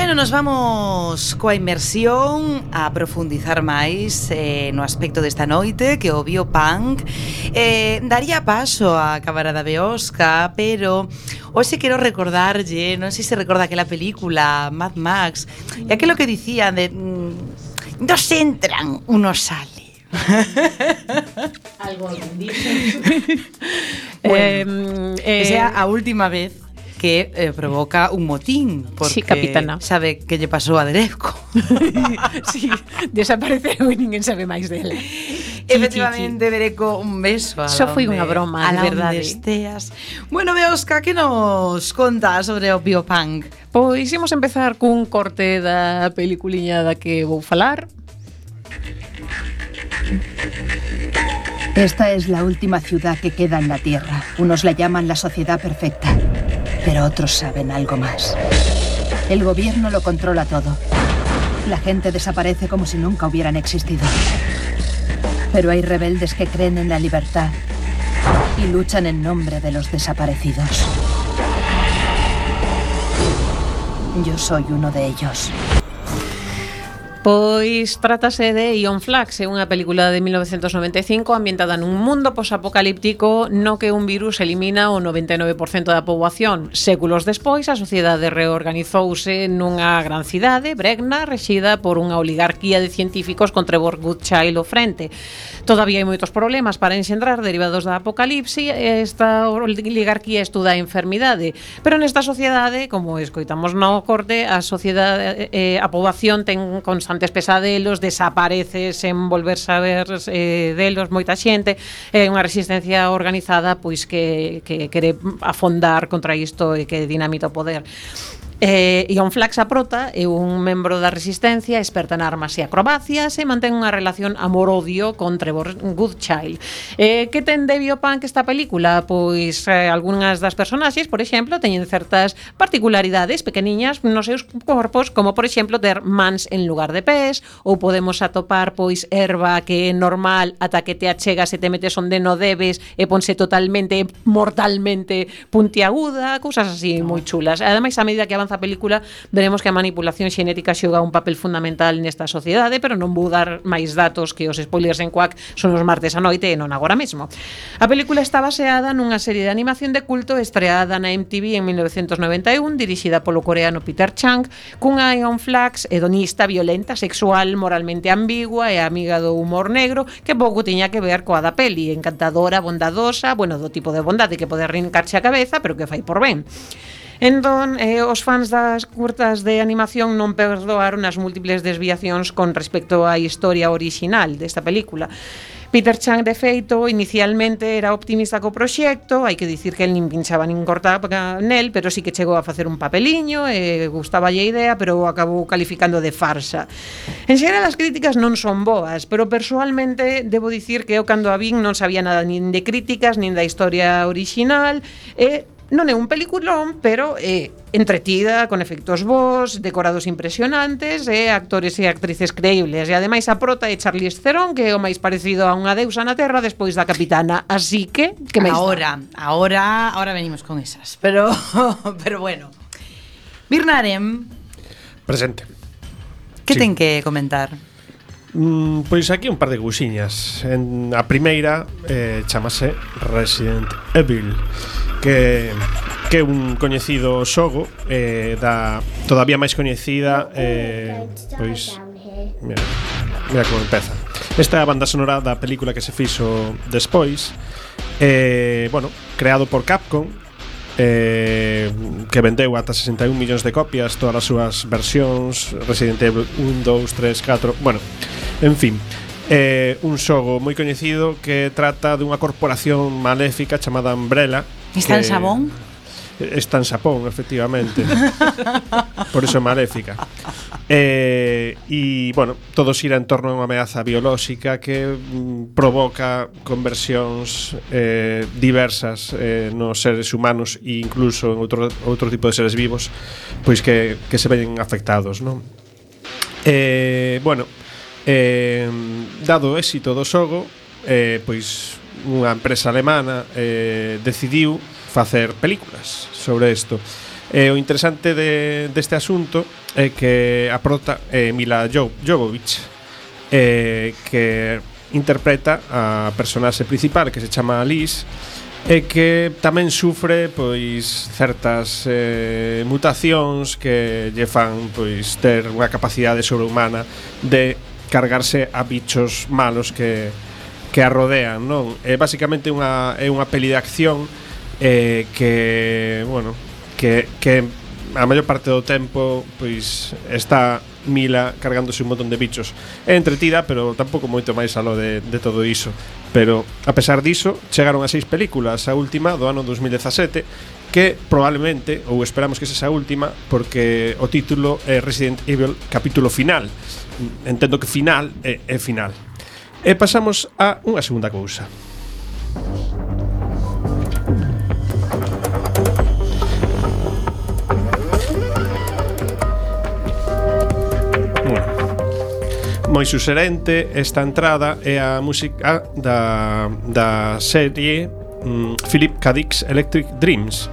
S6: Bueno, nos vamos coa inmersión a profundizar máis eh, no aspecto desta noite que o biopunk. Eh, daría paso a camarada Beosca, pero hoxe quero recordarlle, non sei se recorda aquela película Mad Max, e aquilo que dicía de mm, dos entran, uno sale.
S4: Algo
S6: bueno, eh, eh, sea a última vez que eh, provoca un motín. Porque
S4: sí, capitana.
S6: Sabe que lle pasou a Derevco.
S4: sí, desapareceu e ninguén sabe máis dela.
S6: Efectivamente, Dereco, un beso.
S4: Só foi unha broma,
S6: a
S4: verdade.
S6: Esteas. Bueno, Beosca, que nos conta sobre o biopunk?
S4: Pois imos empezar cun corte da peliculiña da que vou falar.
S12: Esta es la última ciudad que queda en la Tierra. Unos la llaman la sociedad perfecta pero otros saben algo más. El gobierno lo controla todo. La gente desaparece como si nunca hubieran existido. Pero hay rebeldes que creen en la libertad y luchan en nombre de los desaparecidos. Yo soy uno de ellos.
S4: Pois trátase de Ion Flax, é unha película de 1995 ambientada nun mundo posapocalíptico no que un virus elimina o 99% da poboación. Séculos despois, a sociedade reorganizouse nunha gran cidade, Bregna, rexida por unha oligarquía de científicos con Trevor Goodchild ao frente. Todavía hai moitos problemas para enxendrar derivados da apocalipse, esta oligarquía estuda a enfermidade, pero nesta sociedade, como escoitamos no corte, a sociedade eh, a poboación ten constante antes pesadelos, desapareces en volver saber eh, delos moita xente, é eh, unha resistencia organizada pois que, que quere afondar contra isto e que dinamita o poder. Eh, Ion Flax Aprota é un membro da Resistencia, experta en armas e acrobacias e mantén unha relación amor-odio con Trevor Goodchild. Eh, que ten de biopunk esta película? Pois eh, algunhas das personaxes, por exemplo, teñen certas particularidades pequeniñas nos seus corpos, como por exemplo ter mans en lugar de pés, ou podemos atopar pois erva que é normal ata que te achegas e te metes onde non debes e ponse totalmente mortalmente puntiaguda, cousas así moi chulas. Ademais, a medida que avanza avanza a película veremos que a manipulación xenética xoga un papel fundamental nesta sociedade, pero non vou dar máis datos que os spoilers en Quack son os martes a noite e non agora mesmo. A película está baseada nunha serie de animación de culto estreada na MTV en 1991, dirixida polo coreano Peter Chang, cunha Ion Flax hedonista, violenta, sexual, moralmente ambigua e amiga do humor negro que pouco tiña que ver coa da peli, encantadora, bondadosa, bueno, do tipo de bondade que pode rincarse a cabeza, pero que fai por ben. Entón, eh, os fans das curtas de animación non perdoaron as múltiples desviacións con respecto á historia orixinal desta película. Peter Chang, de feito, inicialmente era optimista co proxecto, hai que dicir que el nin pinchaba nin cortaba nel, pero sí que chegou a facer un papeliño, e gustaba a idea, pero acabou calificando de farsa. En xeral, as críticas non son boas, pero persoalmente debo dicir que eu cando a vin non sabía nada nin de críticas, nin da historia orixinal, e Non é un peliculón, pero é entretida, con efectos vos, decorados impresionantes, e actores e actrices creíbles. E ademais a prota é Charlize Theron, que é o máis parecido a unha deusa na Terra despois da Capitana. Así que, que máis
S13: Ahora, da? ahora, ahora venimos con esas. Pero, pero bueno. Birnarem.
S5: Presente.
S13: Que
S5: sí.
S13: ten que comentar?
S5: Mm, pois aquí un par de cousiñas. en, A primeira eh, chamase Resident Evil Que que é un coñecido xogo eh, da todavía máis coñecida eh, pois mira, mira como empeza esta é a banda sonora da película que se fixo despois eh, bueno, creado por Capcom eh, que vendeu ata 61 millóns de copias todas as súas versións Resident Evil 1, 2, 3, 4 bueno, en fin eh, un xogo moi coñecido que trata dunha corporación maléfica chamada Umbrella
S13: Está
S5: que,
S13: en
S5: Sabón? Están sapón, efectivamente. Por eso maléfica. Eh, y bueno, todo xira en torno a unha ameaza biolóxica que mm, provoca conversións eh, diversas eh, nos seres humanos e incluso en outro, outro tipo de seres vivos pois que, que se ven afectados, non? Eh, bueno, eh, dado o éxito do xogo, eh, pois unha empresa alemana eh, decidiu facer películas sobre isto. E o interesante de, deste asunto é que a prota é Mila jo Jovovich, eh, que interpreta a personaxe principal que se chama Liz e que tamén sufre pois certas eh, mutacións que lle fan pois ter unha capacidade sobrehumana de cargarse a bichos malos que que a rodean, non? É basicamente unha é unha peli de acción eh, que, bueno, que, que a maior parte do tempo pois está Mila cargándose un montón de bichos. É entretida, pero tampouco moito máis alo de, de todo iso. Pero, a pesar diso, chegaron a seis películas, a última do ano 2017, que probablemente, ou esperamos que sexa a última, porque o título é Resident Evil capítulo final. Entendo que final é, é final. E pasamos a unha segunda cousa. moi suxerente esta entrada é a música da, da serie um, Philip K. Dick's Electric Dreams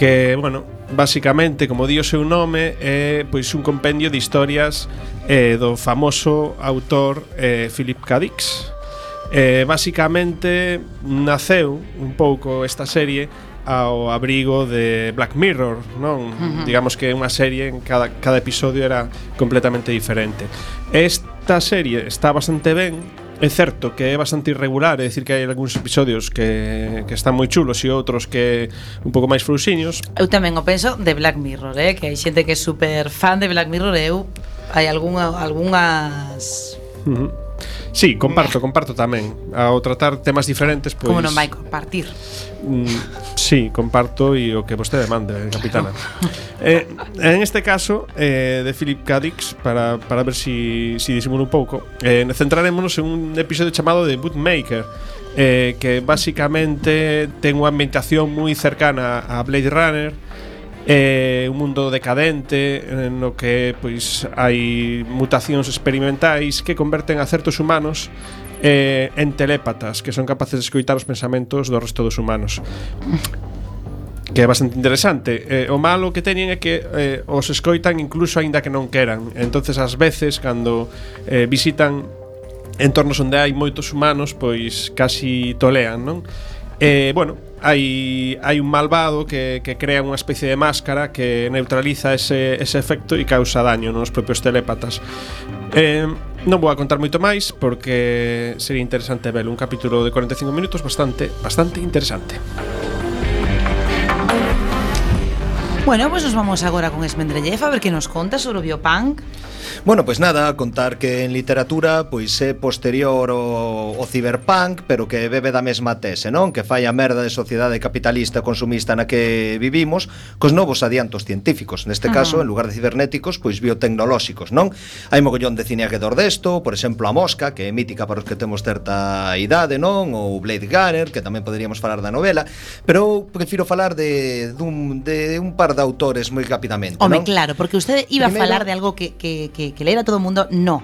S5: que, bueno, basicamente, como di o seu nome, é pois un compendio de historias eh, do famoso autor eh, Philip K. Dick. Eh, basicamente naceu un pouco esta serie ao abrigo de Black Mirror, non?
S14: Uh -huh.
S5: Digamos que é unha serie en cada cada episodio era completamente diferente. Este esta serie está bastante ben, É certo que é bastante irregular, é dicir que hai algúns episodios que, que están moi chulos e outros que un pouco máis frouxiños.
S13: Eu tamén o penso de Black Mirror, eh? que hai xente que é super fan de Black Mirror e eu hai algunha, algunhas...
S5: Uh -huh Sí, comparto, comparto tamén. Ao tratar temas diferentes, pois...
S13: Como non vai compartir?
S5: Mm, sí, comparto e o que vostede mande, eh, capitana. Eh, en este caso, eh, de Philip K. Dick, para, para ver si, si disimulo un pouco, eh, centrarémonos en un episodio chamado de Bootmaker, eh, que basicamente ten unha ambientación moi cercana a Blade Runner, eh, un mundo decadente no que pois hai mutacións experimentais que converten a certos humanos eh, en telépatas que son capaces de escoitar os pensamentos do resto dos humanos que é bastante interesante. Eh, o malo que teñen é que eh, os escoitan incluso aínda que non queran. Entonces, ás veces, cando eh, visitan entornos onde hai moitos humanos, pois casi tolean, non? Eh, bueno, hai, hai un malvado que, que crea unha especie de máscara que neutraliza ese, ese efecto e causa daño nos propios telépatas. Eh, non vou a contar moito máis porque sería interesante ver un capítulo de 45 minutos bastante bastante interesante.
S13: Bueno, pois pues nos vamos agora con Esmendrellev a ver que nos conta sobre o biopunk.
S7: Bueno, pois pues nada, contar que en literatura pois é posterior ao, ao ciberpunk, pero que bebe da mesma tese, non? Que fai a merda de sociedade capitalista consumista na que vivimos cos novos adiantos científicos, neste caso, en lugar de cibernéticos, pois biotecnolóxicos, non? Hai mogollón de cine alrededor desto, por exemplo, a mosca, que é mítica para os que temos certa idade, non? Ou Blade Runner, que tamén poderíamos falar da novela, pero prefiro falar de dun de un par de autores moi rapidamente,
S13: Home,
S7: non?
S13: claro, porque usted iba
S7: Primero,
S13: a falar de algo que, que, que que, que todo a todo mundo, no.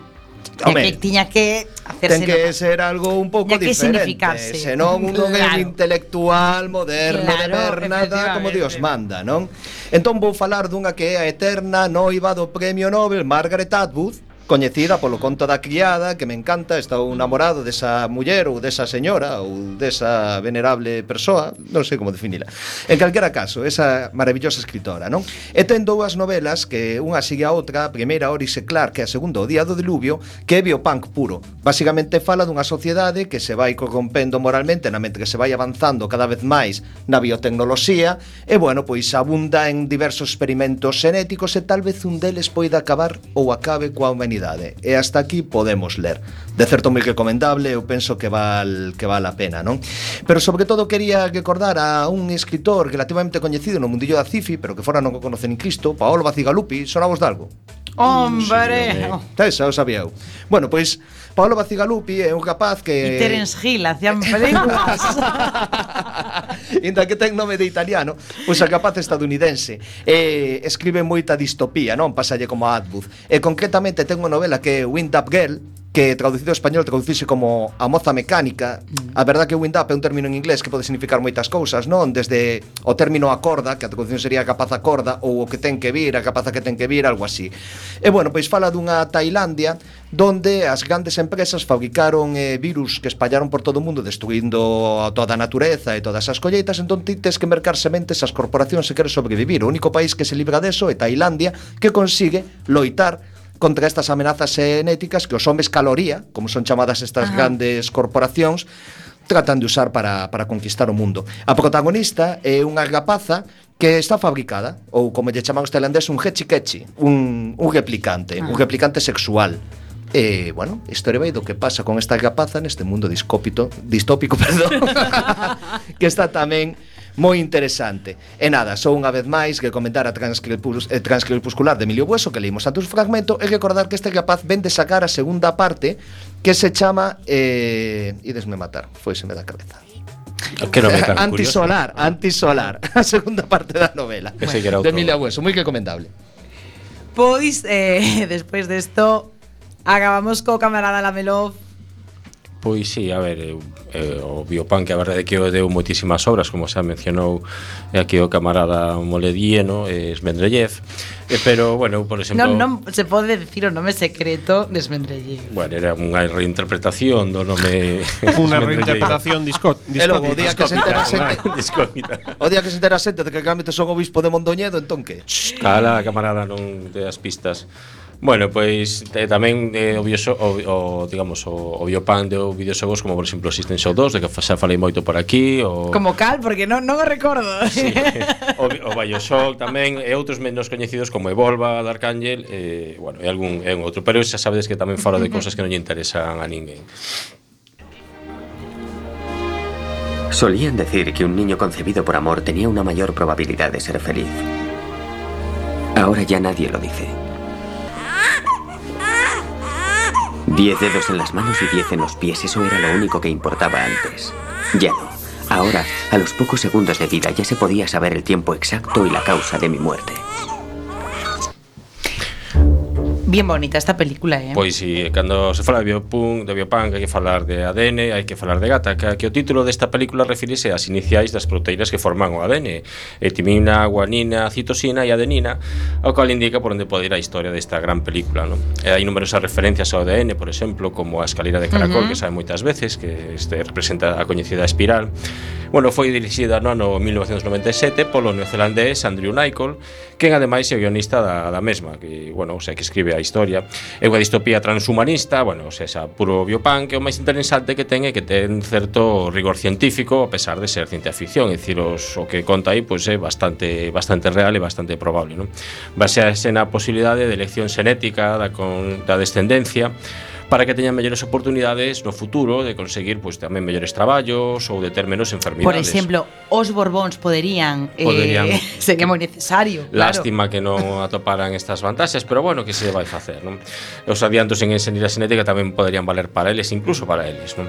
S7: Home,
S13: que tiña que hacerse
S7: ten que no. ser algo un pouco
S13: que
S7: diferente senón un
S13: claro.
S7: é intelectual moderno
S13: claro, de
S7: ver nada como Dios manda non entón vou falar dunha que é a eterna noiva do premio Nobel Margaret Atwood coñecida polo conto da criada que me encanta, estou namorado desa muller ou desa señora ou desa venerable persoa, non sei como definila. En calquera caso, esa maravillosa escritora, non? E ten dúas novelas que unha sigue a outra, a primeira Orise que a segunda O día do diluvio, que é biopunk puro. Basicamente fala dunha sociedade que se vai corrompendo moralmente na mente que se vai avanzando cada vez máis na biotecnoloxía e, bueno, pois abunda en diversos experimentos xenéticos e tal vez un deles poida acabar ou acabe coa humanidade humanidade. E hasta aquí podemos ler. De certo moi recomendable, eu penso que val que val a pena, non? Pero sobre todo quería recordar a un escritor relativamente coñecido no mundillo da cifi, pero que fora non o conoce en Cristo, Paolo Bacigalupi, sonabos de algo?
S13: Hombre!
S7: Tes, xa o sabía eu. Bueno, pois, Paolo Bacigalupi é un capaz que...
S13: E Terence Hill hacían películas.
S7: Inda que ten nome de italiano, pois é capaz estadounidense. E escribe moita distopía, non? Pasalle como a Atwood. E concretamente ten unha novela que é Wind Up Girl, que traducido ao español traducirse como a moza mecánica. Mm. A verdad que wind-up é un término en inglés que pode significar moitas cousas, non? Desde o término acorda, que a traducción sería a capaza corda, ou o que ten que vir, a capaza que ten que vir, algo así. E bueno, pois fala dunha Tailandia donde as grandes empresas fabricaron eh, virus que espallaron por todo o mundo destruindo toda a natureza e todas as colleitas, entón ti tes que mercar sementes as corporacións se queres sobrevivir. O único país que se libra deso é Tailandia, que consigue loitar contra estas amenazas xenéticas que os homes caloría, como son chamadas estas
S14: Ajá.
S7: grandes corporacións, tratan de usar para, para conquistar o mundo. A protagonista é unha rapaza que está fabricada, ou como lle chaman os tailandés, un hechi-kechi, un, un replicante, un ah. replicante sexual. E, eh, bueno, historia vai do que pasa con esta rapaza neste mundo discópito, distópico, perdón, que está tamén moi interesante. E nada, só unha vez máis que comentar a transcripus, eh, transcripuscular de Emilio Bueso que leímos antes o fragmento e recordar que este rapaz ven de sacar a segunda parte que se chama eh, Idesme matar, foiseme da cabeza.
S2: Que non me tan curioso.
S7: Antisolar, antisolar, a segunda parte da novela.
S2: Que era
S7: de. Emilio Bueso, moi recomendable.
S13: Pois, eh, despois desto, acabamos co camarada Lamelov.
S2: Pois sí, a ver, eu, eh, o biopunk a verdade é que o deu moitísimas obras, como xa mencionou aquí o camarada Moledieno, eh, Smendrellev, eh, pero, bueno, por exemplo...
S13: Non, non se pode decir o nome secreto de Smendrellev.
S2: Bueno, era unha reinterpretación do nome...
S5: unha reinterpretación disco,
S7: disco, eh, logo, o día que se entera xente... o día que se entera xente de que realmente son obispo de Mondoñedo, entón que?
S2: Cala, camarada, non te das pistas. Bueno, pois eh, tamén eh, o, bioso, o, o digamos o, o biopan de videoxogos como por exemplo System Show 2, de que xa falei moito por aquí, o
S13: Como cal, porque non non o recordo.
S2: Sí, o, o BioShock tamén e outros menos coñecidos como Evolva, Dark Angel, eh, bueno, e algún é un outro, pero xa sabedes que tamén falo de cousas que non lle interesan a ninguén.
S14: Solían decir que un niño concebido por amor tenía una mayor probabilidad de ser feliz. Ahora ya nadie lo dice. Diez dedos en las manos y diez en los pies, eso era lo único que importaba antes. Ya no. Ahora, a los pocos segundos de vida, ya se podía saber el tiempo exacto y la causa de mi muerte.
S1: Bien bonita esta película, eh?
S2: Pois si, sí, cando se fala de biopunk, de biopunk, hai que falar de ADN, hai que falar de gata, que o título desta película refirese ás iniciais das proteínas que forman o ADN, etimina, guanina, citosina e adenina, o cal indica por onde pode ir a historia desta gran película, non? E hai numerosas referencias ao ADN, por exemplo, como a escalera de caracol,
S1: uh -huh.
S2: que sabe moitas veces, que este representa a coñecida espiral, Bueno, foi dirixida no ano 1997 polo neozelandés Andrew Nichol, quen ademais é guionista da, da mesma, que, bueno, o sea, que escribe a historia. É unha distopía transhumanista, bueno, o sea, xa puro biopunk, que o máis interesante que ten é que ten certo rigor científico, a pesar de ser ciencia ficción, é dicir, os, o que conta aí pois, é bastante, bastante real e bastante probable. Non? Basease na posibilidade de elección xenética da, con, da descendencia, para que teñan mellores oportunidades no futuro de conseguir pois pues, tamén mellores traballos ou de ter menos enfermidades.
S1: Por exemplo, os Borbóns poderían, eh,
S2: poderían
S1: eh, sería moi necesario. Claro.
S2: Lástima que non atoparan estas vantaxes, pero bueno, que se vai facer, non? Os adiantos en enxeñería xenética tamén poderían valer para eles, incluso para eles, non?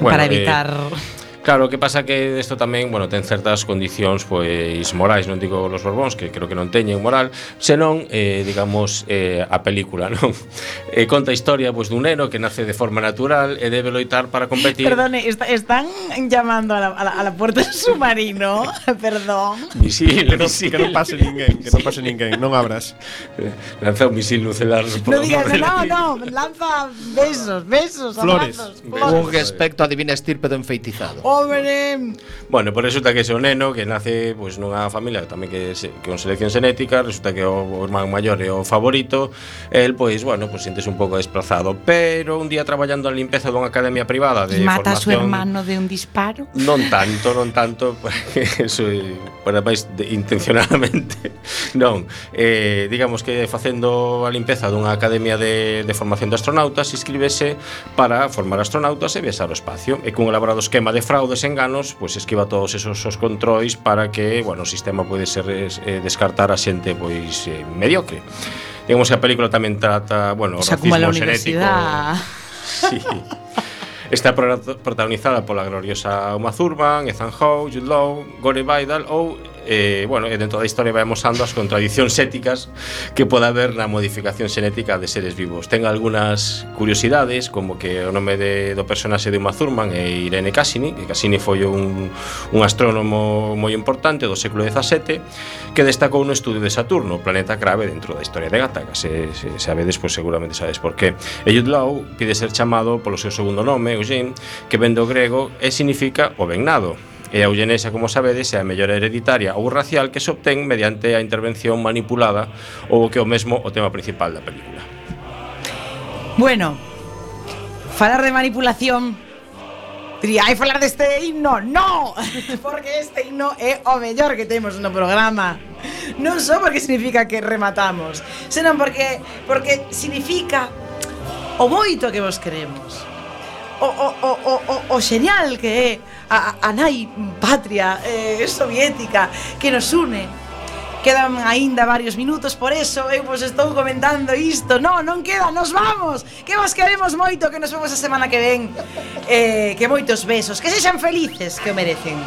S1: Bueno,
S2: para
S1: evitar
S2: eh, Claro, que pasa que isto tamén, bueno, ten certas condicións pois morais, non digo los Borbóns que creo que non teñen moral, senón eh, digamos eh, a película, non? Eh, conta a historia pois dun neno que nace de forma natural e debe loitar para competir.
S1: Perdone, está, están llamando a la, a la, a la puerta de submarino, perdón.
S2: Misil,
S5: que non,
S2: misil.
S5: Que non pase ninguén, que non pase ninguén, non abras.
S2: Eh, lanza un misil nucelar.
S1: No digas, no, no, lanza besos, besos,
S5: Flores.
S1: abrazos. Flores.
S7: Un respecto a divina estirpe do enfeitizado.
S1: Pobre!
S2: Bueno, pues resulta que ese o neno que nace pois, pues, nunha familia tamén que, se, que con selección xenética Resulta que o, o irmán maior é o favorito El, pois, bueno, pois sientes un pouco desplazado Pero un día traballando a limpeza dunha academia privada de
S1: Mata formación, a
S2: súa
S1: hermano de un disparo?
S2: Non tanto, non tanto Eso, eh, bueno, máis de, intencionadamente Non, eh, digamos que facendo a limpeza dunha academia de, de formación de astronautas Inscríbese para formar astronautas e viaxar ao espacio E cun elaborado esquema de frase fraudes, enganos, pois esquiva todos esos os controis para que, bueno, o sistema pode ser eh, descartar a xente pois eh, mediocre. Digamos que a película tamén trata, bueno, o racismo xenético. Sí. Está protagonizada pola gloriosa Uma Thurman, Ethan Hawke, Jude Law, Gore Vidal ou eh, bueno, e dentro da historia vai amosando as contradicións éticas que pode haber na modificación xenética de seres vivos. Ten algunhas curiosidades, como que o nome de, do personaxe de Uma Thurman é Irene Cassini, que Cassini foi un, un astrónomo moi importante do século XVII que destacou no estudio de Saturno, o planeta clave dentro da historia de Gattaca. Se, se sabedes, pois seguramente sabedes por qué. E Jude Law pide ser chamado polo seu segundo nome, Eugene, que vén do grego e significa o venado E a eugenesia, como sabedes, é a mellora hereditaria ou racial que se obtén mediante a intervención manipulada ou que é o mesmo o tema principal da película.
S1: Bueno, falar de manipulación Diría, hai falar deste himno, no, porque este himno é o mellor que temos no programa. Non só porque significa que rematamos, senón porque porque significa o moito que vos queremos. O, o, o, o, o, o xeñal que é a, a nai patria eh, soviética que nos une Quedan aínda varios minutos, por eso eu vos estou comentando isto. No, non queda, nos vamos. Que vos queremos moito, que nos vemos a semana que ven. Eh, que moitos besos, que sexan felices, que o merecen.